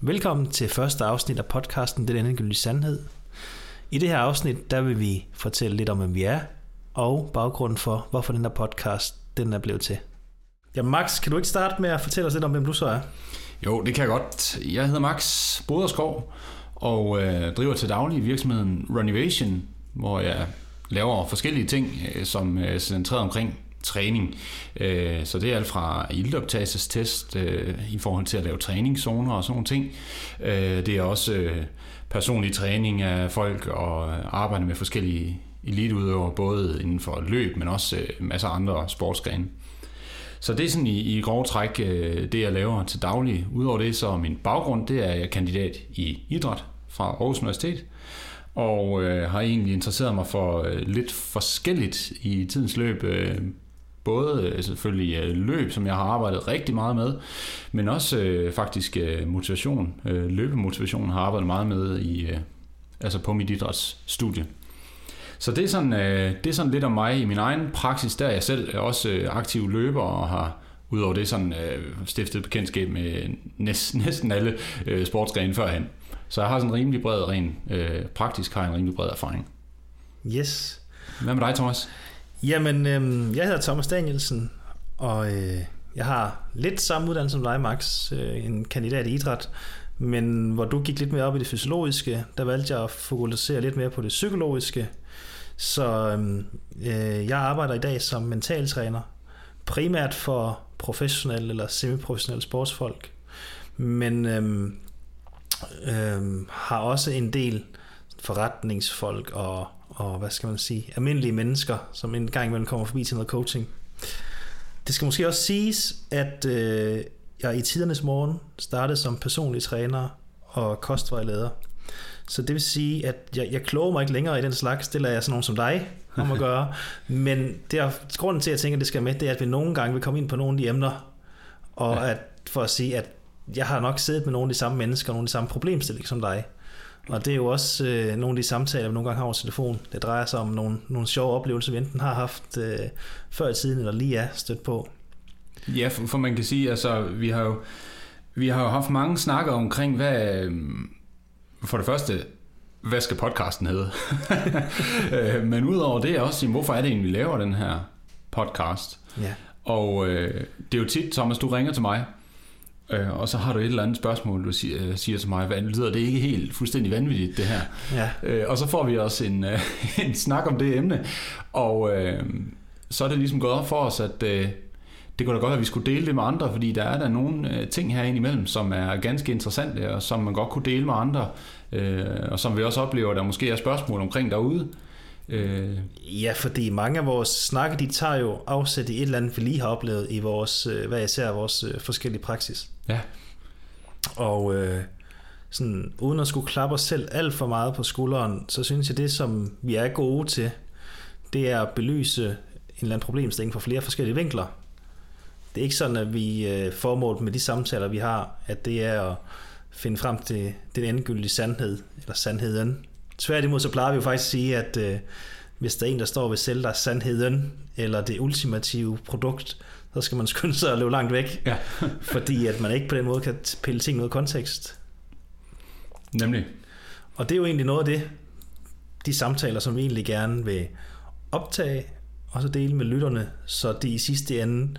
Velkommen til første afsnit af podcasten Den Endegyldige Sandhed. I det her afsnit, der vil vi fortælle lidt om, hvem vi er, og baggrunden for, hvorfor den her podcast den er blevet til. Ja, Max, kan du ikke starte med at fortælle os lidt om, hvem du så er? Jo, det kan jeg godt. Jeg hedder Max Boderskov og øh, driver til daglig virksomheden Runivation, hvor jeg laver forskellige ting, øh, som øh, er centreret omkring træning. Øh, så det er alt fra iltoptagelsestest øh, i forhold til at lave træningszoner og sådan nogle ting. Øh, det er også øh, personlig træning af folk og arbejde med forskellige eliteudøvere, både inden for løb, men også øh, masser af andre sportsgrene. Så det er sådan i, i grove træk øh, det, jeg laver til daglig. Udover det, så min baggrund, det er jeg kandidat i idræt fra Aarhus Universitet, og øh, har egentlig interesseret mig for øh, lidt forskelligt i tidens løb. Øh, både øh, selvfølgelig øh, løb, som jeg har arbejdet rigtig meget med, men også øh, faktisk øh, motivation. Øh, løbemotivation har jeg arbejdet meget med i, øh, altså på mit idrætsstudie. Så det er, sådan, øh, det er sådan lidt om mig i min egen praksis, der er jeg selv også øh, aktiv løber og har udover det sådan øh, stiftet bekendtskab med næst, næsten alle øh, sportsgrene førhen. Så jeg har sådan en rimelig bred, ren øh, praktisk har jeg en rimelig bred erfaring. Yes. Hvad med dig, Thomas? Jamen, øh, jeg hedder Thomas Danielsen, og øh, jeg har lidt samme uddannelse som dig, Max, øh, en kandidat i idræt, men hvor du gik lidt mere op i det fysiologiske, der valgte jeg at fokusere lidt mere på det psykologiske. Så øhm, øh, jeg arbejder i dag som mentaltræner, primært for professionelle eller semiprofessionelle sportsfolk, men øh, øh, har også en del forretningsfolk og og hvad skal man sige, almindelige mennesker, som en gang imellem kommer forbi til noget coaching. Det skal måske også siges, at øh, jeg i tidernes morgen startede som personlig træner og kostvejleder. Så det vil sige, at jeg, jeg kloger mig ikke længere i den slags, det lader jeg sådan nogen som dig om at gøre. Men det er, grunden til, at jeg tænker, at det skal med, det er, at vi nogle gange vil komme ind på nogle af de emner, og ja. at, for at sige, at jeg har nok siddet med nogle af de samme mennesker, nogle af de samme problemstillinger som dig. Og det er jo også øh, nogle af de samtaler, vi nogle gange har over telefon. Det drejer sig om nogle, nogle sjove oplevelser, vi enten har haft øh, før i tiden, eller lige er stødt på. Ja, for, for man kan sige, altså vi har jo, vi har jo haft mange snakker omkring, hvad, øh, for det første, hvad skal podcasten hedde? Øh, men udover det også, hvorfor er det egentlig, vi laver den her podcast? Ja. Og øh, det er jo tit, Thomas, du ringer til mig, Øh, og så har du et eller andet spørgsmål, du siger, øh, siger til mig, hvad lyder det ikke helt fuldstændig vanvittigt, det her? Ja. Øh, og så får vi også en, øh, en snak om det emne, og øh, så er det ligesom gået op for os, at øh, det kunne da godt være, at vi skulle dele det med andre, fordi der er der nogle øh, ting herinde imellem, som er ganske interessante, og som man godt kunne dele med andre, øh, og som vi også oplever, der måske er spørgsmål omkring derude. Øh. Ja, fordi mange af vores snakke, de tager jo afsæt i et eller andet, vi lige har oplevet i vores, øh, hvad jeg ser, vores øh, forskellige praksis. Ja. Og øh, sådan, uden at skulle klappe os selv alt for meget på skulderen, så synes jeg, det som vi er gode til, det er at belyse en eller anden problemstilling fra flere forskellige vinkler. Det er ikke sådan, at vi øh, formålet med de samtaler, vi har, at det er at finde frem til den endegyldige sandhed, eller sandheden. Tværtimod så plejer vi jo faktisk at sige, at øh, hvis der er en, der står ved sælge dig sandheden, eller det ultimative produkt, så skal man skynde sig at løbe langt væk. Ja. fordi at man ikke på den måde kan pille ting ud af kontekst. Nemlig. Og det er jo egentlig noget af det, de samtaler, som vi egentlig gerne vil optage, og så dele med lytterne, så de i sidste ende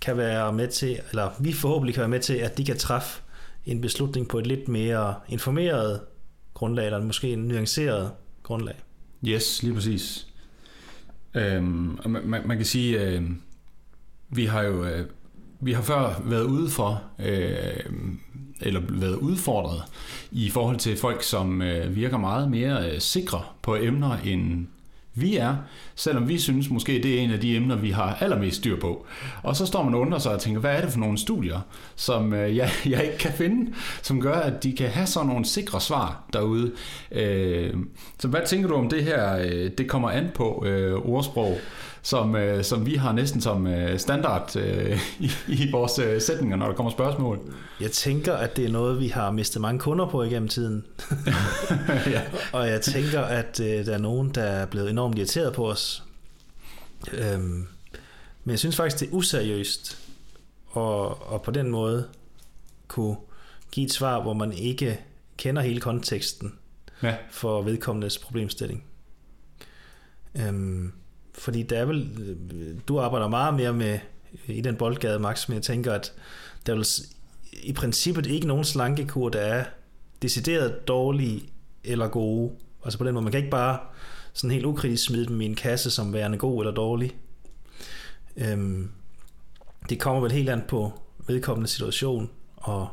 kan være med til, eller vi forhåbentlig kan være med til, at de kan træffe en beslutning på et lidt mere informeret grundlag, eller måske en nuanceret grundlag. Yes, lige præcis. Øhm, man, man kan sige, øh, vi har jo øh, vi har før været ude for, øh, eller været udfordret i forhold til folk, som øh, virker meget mere øh, sikre på emner, end vi er, selvom vi synes måske, det er en af de emner, vi har allermest styr på. Og så står man og undrer sig og tænker, hvad er det for nogle studier, som øh, jeg, jeg ikke kan finde, som gør, at de kan have sådan nogle sikre svar derude. Øh, så hvad tænker du om det her, øh, det kommer an på øh, ordsprog? Som, øh, som vi har næsten som øh, standard øh, i, i vores øh, sætninger, når der kommer spørgsmål. Jeg tænker, at det er noget, vi har mistet mange kunder på igennem tiden. ja. Og jeg tænker, at øh, der er nogen, der er blevet enormt irriteret på os. Øhm, men jeg synes faktisk, det er useriøst og, og på den måde kunne give et svar, hvor man ikke kender hele konteksten Ja. for vedkommendes problemstilling. Øhm, fordi der er vel, du arbejder meget mere med i den boldgade, Max, men jeg tænker, at der er vel i princippet ikke nogen slankekur, der er decideret dårlige eller gode. Altså på den måde, man kan ikke bare sådan helt ukritisk smide dem i en kasse som værende god eller dårlig. Øhm, det kommer vel helt an på vedkommende situation, og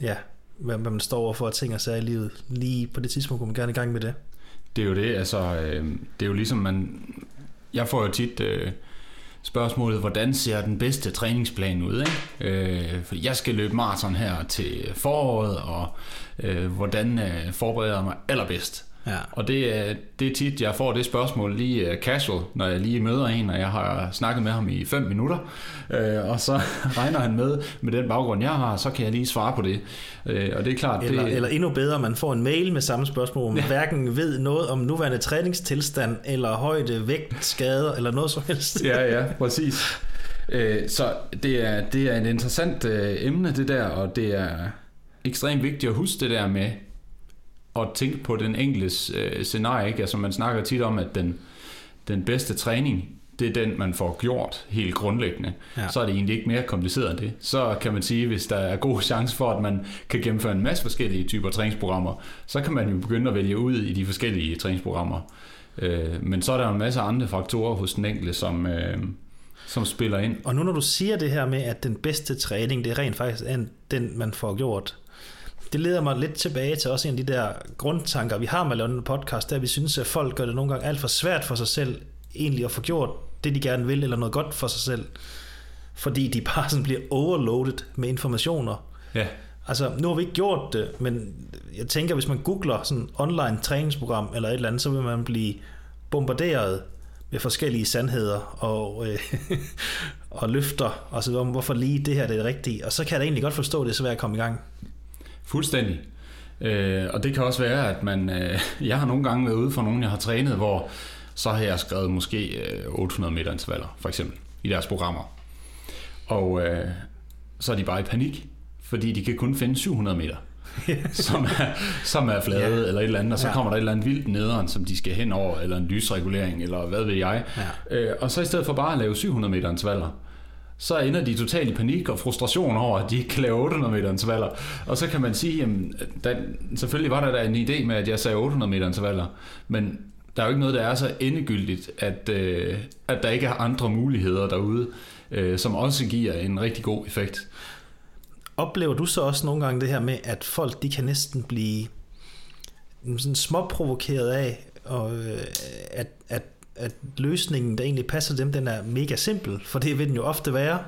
ja, hvad, hvad man står over for at ting og sager i livet. Lige på det tidspunkt kunne man gerne i gang med det. Det er jo det, altså, øh, det er jo ligesom man, jeg får jo tit øh, spørgsmålet, hvordan ser den bedste træningsplan ud, ikke? Øh, for jeg skal løbe maraton her til foråret, og øh, hvordan øh, forbereder jeg mig allerbedst? Ja. Og det er, det er tit, jeg får det spørgsmål lige uh, casual, når jeg lige møder en, og jeg har snakket med ham i 5 minutter, øh, og så regner han med, med den baggrund, jeg har, så kan jeg lige svare på det. Øh, og det er klart, Eller, det, eller endnu bedre, man får en mail med samme spørgsmål, hvor man ja. hverken ved noget om nuværende træningstilstand, eller højde, vægt, skader, eller noget som helst. ja, ja, præcis. Øh, så det er, det er et interessant øh, emne, det der, og det er ekstremt vigtigt at huske det der med at tænke på den enkelte øh, scenarie. Ikke? Altså man snakker tit om, at den, den bedste træning, det er den, man får gjort helt grundlæggende. Ja. Så er det egentlig ikke mere kompliceret end det. Så kan man sige, hvis der er god chance for, at man kan gennemføre en masse forskellige typer træningsprogrammer, så kan man jo begynde at vælge ud i de forskellige træningsprogrammer. Øh, men så er der en masse andre faktorer hos den enkelte, som, øh, som spiller ind. Og nu når du siger det her med, at den bedste træning, det er rent faktisk den, man får gjort, det leder mig lidt tilbage til også en af de der grundtanker, vi har med at lave den podcast, der vi synes, at folk gør det nogle gange alt for svært for sig selv, egentlig at få gjort det, de gerne vil, eller noget godt for sig selv, fordi de bare sådan bliver overloaded med informationer. Ja, Altså, nu har vi ikke gjort det, men jeg tænker, hvis man googler sådan online træningsprogram eller et eller andet, så vil man blive bombarderet med forskellige sandheder og, øh, og løfter, og så om, hvorfor lige det her det er det rigtige. Og så kan jeg da egentlig godt forstå, at det er svært at komme i gang. Fuldstændig. Øh, og det kan også være, at man... Øh, jeg har nogle gange været ude for nogen, jeg har trænet, hvor så har jeg skrevet måske øh, 800 meter intervaller, for eksempel, i deres programmer. Og øh, så er de bare i panik, fordi de kan kun finde 700 meter, som er, som er flade ja. eller et eller andet, og så Ja. kommer der et eller andet vildt nederen, som de skal hen over, eller en lysregulering, eller hvad ved jeg. Ja. Øh, og så i stedet for bare at lave 700 meter intervaller, så ender de totalt i panik og frustration over, at de ikke kan lave 800 meter intervaller. Og så kan man sige, jamen, der, selvfølgelig var der da en idé med, at jeg sagde 800 meter intervaller, men der er jo ikke noget, der er så endegyldigt, at, øh, at der ikke er andre muligheder derude, øh, som også giver en rigtig god effekt. Oplever du så også nogle gange det her med, at folk de kan næsten blive sådan småprovokeret af, og, øh, at, at, at løsningen, der egentlig passer dem, den er mega simpel, for det vil den jo ofte være.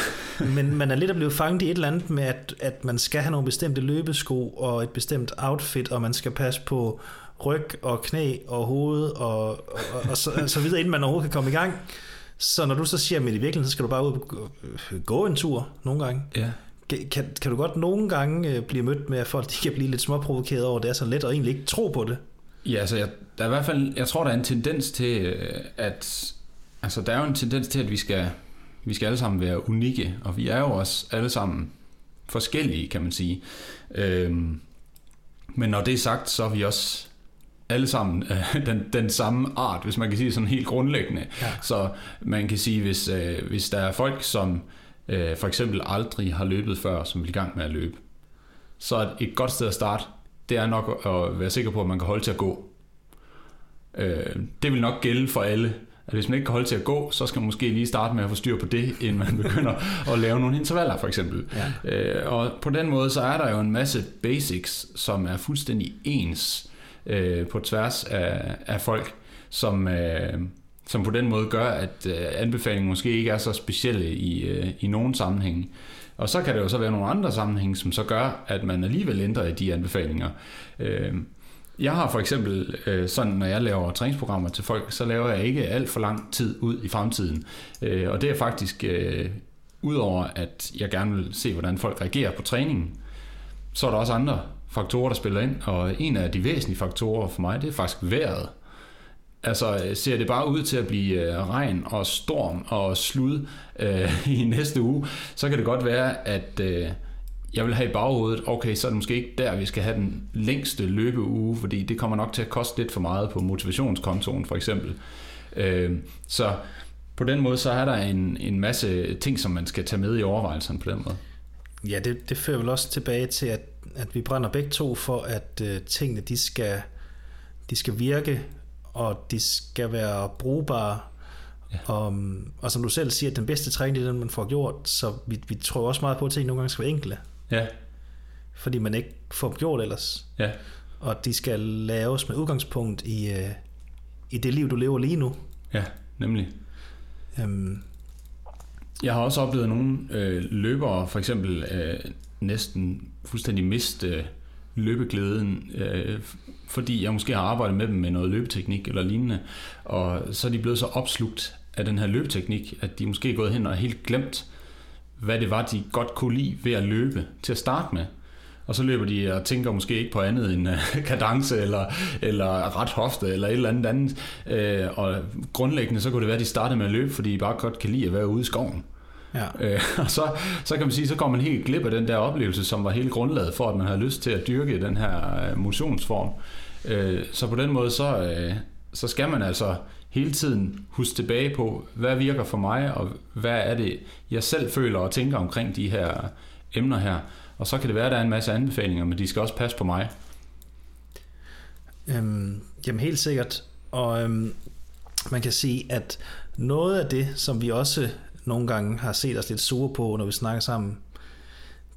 Men man er lidt at blive fanget i et eller andet med, at, at man skal have nogle bestemte løbesko og et bestemt outfit, og man skal passe på ryg og knæ og hoved og, og, og så, så videre, inden man overhovedet kan komme i gang. Så når du så siger, at i virkeligheden, så skal du bare ud og gå- gå en tur nogle gange. Ja. Kan, kan, kan du godt nogle gange øh, blive mødt med, at folk de kan blive lidt småprovokeret over, at det er så let og egentlig ikke tro på det? Ja, altså jeg, der er i hvert fald, jeg tror, der er en tendens til, øh, at, altså der er jo en tendens til, at vi skal, vi skal alle sammen være unikke, og vi er jo også alle sammen forskellige, kan man sige. Øhm, men når det er sagt, så er vi også alle sammen øh, den, den samme art, hvis man kan sige sådan helt grundlæggende. Ja. Så man kan sige, hvis, øh, hvis der er folk, som øh, for eksempel aldrig har løbet før, som vil i gang med at løbe, så er et godt sted at starte, det er nok at være sikker på, at man kan holde til at gå. Øh, det vil nok gælde for alle, at hvis man ikke kan holde til at gå, så skal man måske lige starte med at få styr på det, inden man begynder at lave nogle intervaller for eksempel. Ja. Øh, og på den måde, så er der jo en masse basics, som er fuldstændig ens øh, på tværs af, af folk, som, øh, som på den måde gør, at øh, anbefalingen måske ikke er så specielle i, øh, i nogen sammenhæng. Og så kan der jo så være nogle andre sammenhænge, som så gør, at man alligevel ændrer i de anbefalinger. Øh, jeg har for eksempel øh, sådan, når jeg laver træningsprogrammer til folk, så laver jeg ikke alt for lang tid ud i fremtiden. Øh, og det er faktisk, øh, udover at jeg gerne vil se, hvordan folk reagerer på træningen, så er der også andre faktorer, der spiller ind. Og en af de væsentlige faktorer for mig, det er faktisk vejret. Altså øh, ser det bare ud til at blive øh, regn og storm og slud øh, i næste uge, så kan det godt være, at øh, jeg vil have i baghovedet, okay, så er det måske ikke der, vi skal have den længste løbeuge, fordi det kommer nok til at koste lidt for meget på motivationskontoen for eksempel. Øh, så på den måde, så er der en, en masse ting, som man skal tage med i overvejelserne på den måde. Ja, det, det fører vel også tilbage til, at, at vi brænder begge to for, at øh, tingene de skal, de skal virke, og de skal være brugbare. Ja. Og, og som du selv siger, den bedste træning er den, man får gjort, så vi, vi tror også meget på, at tingene nogle gange skal være enkle. Ja. Fordi man ikke får dem gjort ellers. Ja. Og de skal laves med udgangspunkt i, uh, i det liv, du lever lige nu. Ja, nemlig. Um, jeg har også oplevet nogle øh, løbere, for eksempel øh, næsten fuldstændig miste øh, løbeglæden, øh, fordi jeg måske har arbejdet med dem med noget løbeteknik eller lignende, og så er de blevet så opslugt af den her løbeteknik, at de måske er gået hen og helt glemt, hvad det var, de godt kunne lide ved at løbe til at starte med og så løber de og tænker måske ikke på andet end øh, kadence eller, eller ret hofte eller et eller andet andet. Uh, og grundlæggende så kunne det være, at de startede med at løbe, fordi de bare godt kan lide at være ude i skoven. Ja. Uh, og så, så kan man sige, så går man helt glip af den der oplevelse, som var hele grundlaget for, at man havde lyst til at dyrke den her motionsform. Uh, så på den måde, så, uh, så skal man altså hele tiden huske tilbage på, hvad virker for mig, og hvad er det, jeg selv føler og tænker omkring de her emner her. Og så kan det være, at der er en masse anbefalinger, men de skal også passe på mig. Øhm, jamen helt sikkert. Og øhm, man kan sige, at noget af det, som vi også nogle gange har set os lidt sure på, når vi snakker sammen,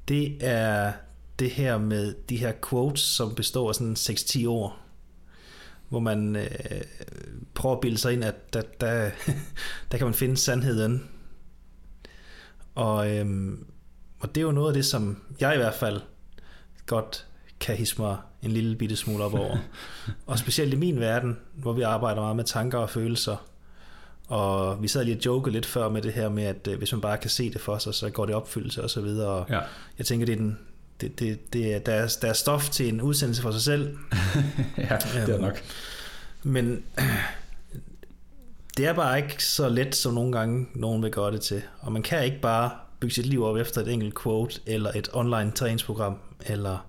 det er det her med de her quotes, som består af sådan 6-10 ord, hvor man øh, prøver at bilde sig ind, at der, der, der kan man finde sandheden. Og øhm, og det er jo noget af det, som jeg i hvert fald godt kan hisse mig en lille bitte smule op over. og specielt i min verden, hvor vi arbejder meget med tanker og følelser. Og vi sad lige og joke lidt før med det her med, at øh, hvis man bare kan se det for sig, så går det opfyldelse og så videre. Og ja. Jeg tænker, det er den, det, det, det er, der, er, der er stof til en udsendelse for sig selv. ja, det er øhm, nok. Men det er bare ikke så let, som nogle gange nogen vil gøre det til. Og man kan ikke bare bygge sit liv op efter et enkelt quote, eller et online træningsprogram, eller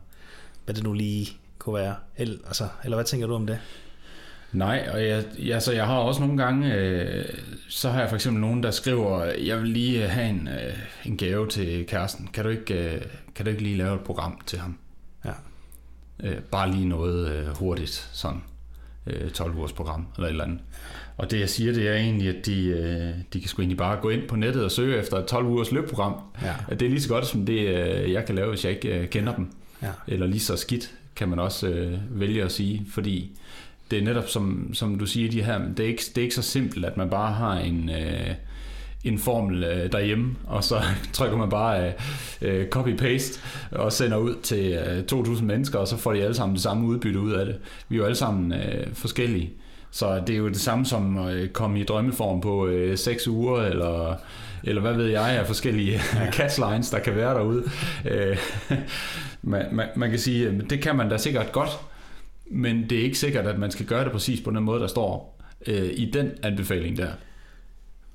hvad det nu lige kunne være. Eller, altså, eller hvad tænker du om det? Nej, og jeg, jeg, så jeg har også nogle gange, øh, så har jeg for eksempel nogen, der skriver, jeg vil lige have en, øh, en gave til kæresten. Kan du, ikke, øh, kan du ikke lige lave et program til ham? Ja. Øh, bare lige noget øh, hurtigt, sådan øh, 12 ugers program eller et eller andet. Og det jeg siger, det er egentlig, at de, øh, de kan sgu egentlig bare gå ind på nettet og søge efter et 12 ugers løbprogram. Ja. Det er lige så godt som det, øh, jeg kan lave, hvis jeg ikke øh, kender dem. Ja. Eller lige så skidt, kan man også øh, vælge at sige. Fordi det er netop, som, som du siger, de her, det er, ikke, det er ikke så simpelt, at man bare har en... Øh, en formel øh, derhjemme, og så trykker man bare øh, copy-paste og sender ud til øh, 2.000 mennesker, og så får de alle sammen det samme udbytte ud af det. Vi er jo alle sammen øh, forskellige. Så det er jo det samme som at komme i drømmeform på øh, 6 uger, eller, eller hvad ved jeg af forskellige ja. catchlines, der kan være derude. Øh, man, man, man kan sige, det kan man da sikkert godt, men det er ikke sikkert, at man skal gøre det præcis på den måde, der står øh, i den anbefaling der.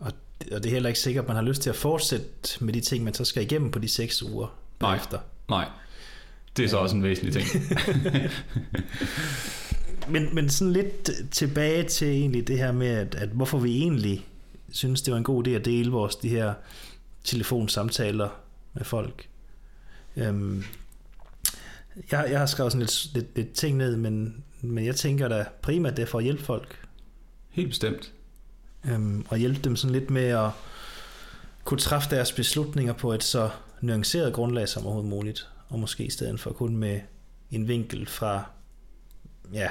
Og, og det er heller ikke sikkert, at man har lyst til at fortsætte med de ting, man så skal igennem på de 6 uger bagefter. Nej, nej. Det er så ja. også en væsentlig ting. men, men sådan lidt tilbage til egentlig det her med, at, at hvorfor vi egentlig synes, det var en god idé at dele vores de her telefonsamtaler med folk. Øhm, jeg, jeg har skrevet sådan lidt, lidt, lidt ting ned, men, men jeg tænker da primært, det er for at hjælpe folk. Helt bestemt. Øhm, og hjælpe dem sådan lidt med at kunne træffe deres beslutninger på et så nuanceret grundlag som overhovedet muligt. Og måske i stedet for kun med en vinkel fra ja,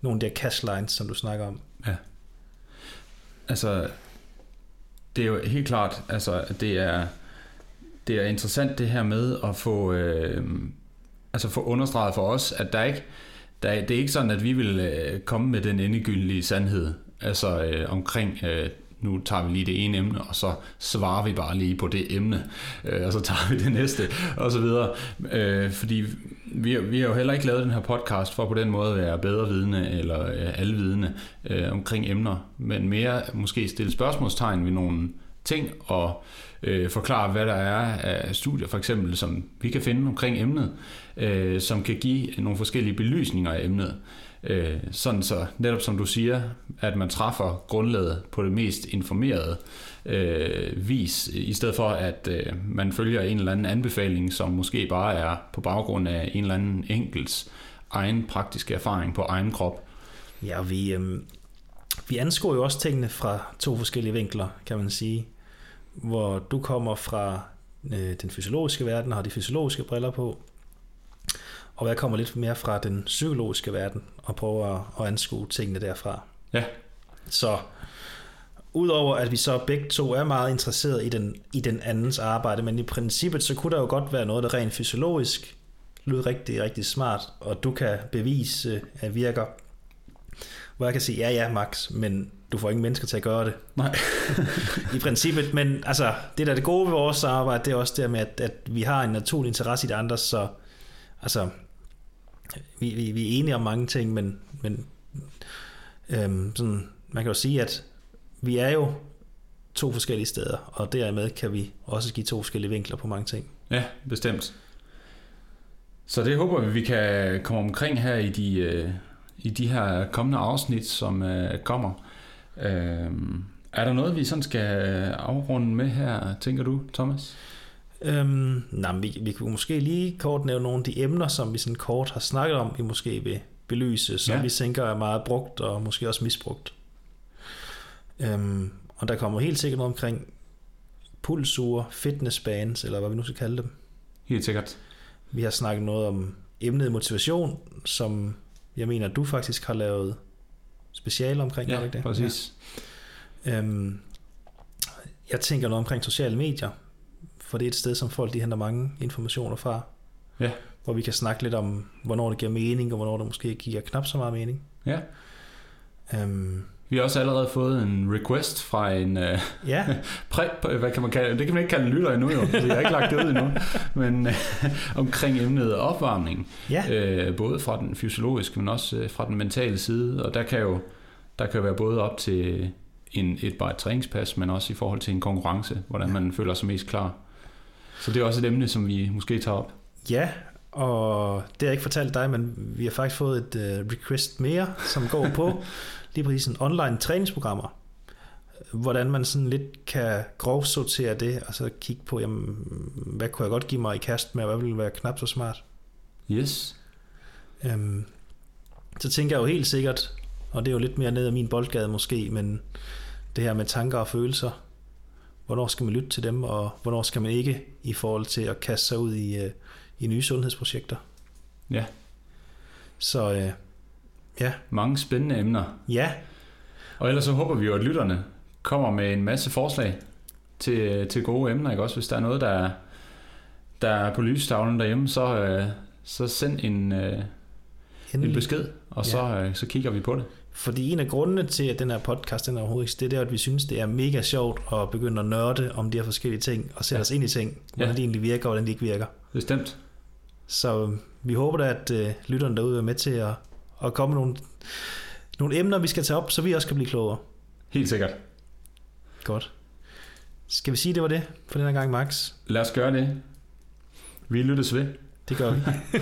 nogle af de her cash lines, som du snakker om. Ja. Altså, det er jo helt klart, altså, det er, det er interessant det her med at få, øh, altså få understreget for os, at der ikke, der, det er ikke sådan, at vi vil øh, komme med den endegyldige sandhed, altså øh, omkring øh, nu tager vi lige det ene emne, og så svarer vi bare lige på det emne, øh, og så tager vi det næste, og så videre. Øh, fordi vi, vi har jo heller ikke lavet den her podcast for på den måde at være bedre vidne eller øh, alvidende øh, omkring emner, men mere måske stille spørgsmålstegn ved nogle ting og øh, forklare, hvad der er af studier, for eksempel, som vi kan finde omkring emnet, øh, som kan give nogle forskellige belysninger af emnet. Øh, sådan så, netop som du siger, at man træffer grundlaget på det mest informerede øh, vis, i stedet for at øh, man følger en eller anden anbefaling, som måske bare er på baggrund af en eller anden enkelts egen praktiske erfaring på egen krop. Ja, vi, øh, vi anskuer jo også tingene fra to forskellige vinkler, kan man sige. Hvor du kommer fra øh, den fysiologiske verden og har de fysiologiske briller på, og jeg kommer lidt mere fra den psykologiske verden og prøver at, at anskue tingene derfra. Ja. Så udover at vi så begge to er meget interesseret i den, i den andens arbejde, men i princippet så kunne der jo godt være noget, der rent fysiologisk lyder rigtig, rigtig smart, og du kan bevise, at virker. Hvor jeg kan sige, ja ja Max, men du får ingen mennesker til at gøre det. Nej. I princippet, men altså, det der er det gode ved vores arbejde, det er også det med, at, at vi har en naturlig interesse i det andre, så altså, vi, vi, vi er enige om mange ting, men, men øhm, sådan, man kan jo sige, at vi er jo to forskellige steder, og dermed kan vi også give to forskellige vinkler på mange ting. Ja, bestemt. Så det håber vi, vi kan komme omkring her i de, øh, i de her kommende afsnit, som øh, kommer. Øh, er der noget, vi sådan skal øh, afrunde med her, tænker du, Thomas? Øhm, nej, vi, vi kunne måske lige kort nævne nogle af de emner, som vi sådan kort har snakket om, vi måske vil belyse, som ja. vi tænker er meget brugt og måske også misbrugt. Øhm, og der kommer helt sikkert noget omkring pulsure, fitnessbands, eller hvad vi nu skal kalde dem. Helt sikkert. Vi har snakket noget om emnet motivation, som jeg mener, du faktisk har lavet speciale omkring. Ja, ikke det? præcis. Ja. Øhm, jeg tænker noget omkring sociale medier, for det er et sted, som folk de henter mange informationer fra. Ja. Hvor vi kan snakke lidt om, hvornår det giver mening, og hvornår det måske giver knap så meget mening. Ja. Øhm, vi har også allerede fået en request fra en uh, ja. præ, hvad kan man kalde det? kan man ikke kalde en lytter endnu, jo, jeg har ikke lagt det ud endnu, men uh, omkring emnet opvarmning. Ja. Uh, både fra den fysiologiske, men også uh, fra den mentale side, og der kan jo der kan være både op til en, et bare et træningspas, men også i forhold til en konkurrence, hvordan ja. man føler sig mest klar. Så det er også et emne, som vi måske tager op. Ja, og det har jeg ikke fortalt dig, men vi har faktisk fået et uh, request mere, som går på lige præcis en online træningsprogrammer. Hvordan man sådan lidt kan grovsortere det, og så kigge på, jamen, hvad kunne jeg godt give mig i kast med, og hvad ville være knap så smart. Yes. Øhm, så tænker jeg jo helt sikkert, og det er jo lidt mere ned ad min boldgade måske, men det her med tanker og følelser, hvornår skal man lytte til dem, og hvornår skal man ikke i forhold til at kaste sig ud i, øh, i nye sundhedsprojekter. Ja. Så øh, ja. Mange spændende emner. Ja. Og ellers så håber vi jo, at lytterne kommer med en masse forslag til, til gode emner, ikke også? Hvis der er noget, der er, der er på lystavlen derhjemme, så, øh, så send en, øh, en besked, og ja. så, øh, så kigger vi på det. Fordi en af grundene til, at den her podcast den er overhovedet ikke, det er, at vi synes, det er mega sjovt at begynde at nørde om de her forskellige ting, og sætte ja. os ind i ting, hvordan ja. de egentlig virker, og hvordan de ikke virker. Bestemt. Så vi håber da, at uh, lytterne derude er med til at, at komme nogle, nogle emner, vi skal tage op, så vi også kan blive klogere. Helt sikkert. Godt. Skal vi sige, det var det for den her gang, Max? Lad os gøre det. Vi lyttes ved. Det gør vi.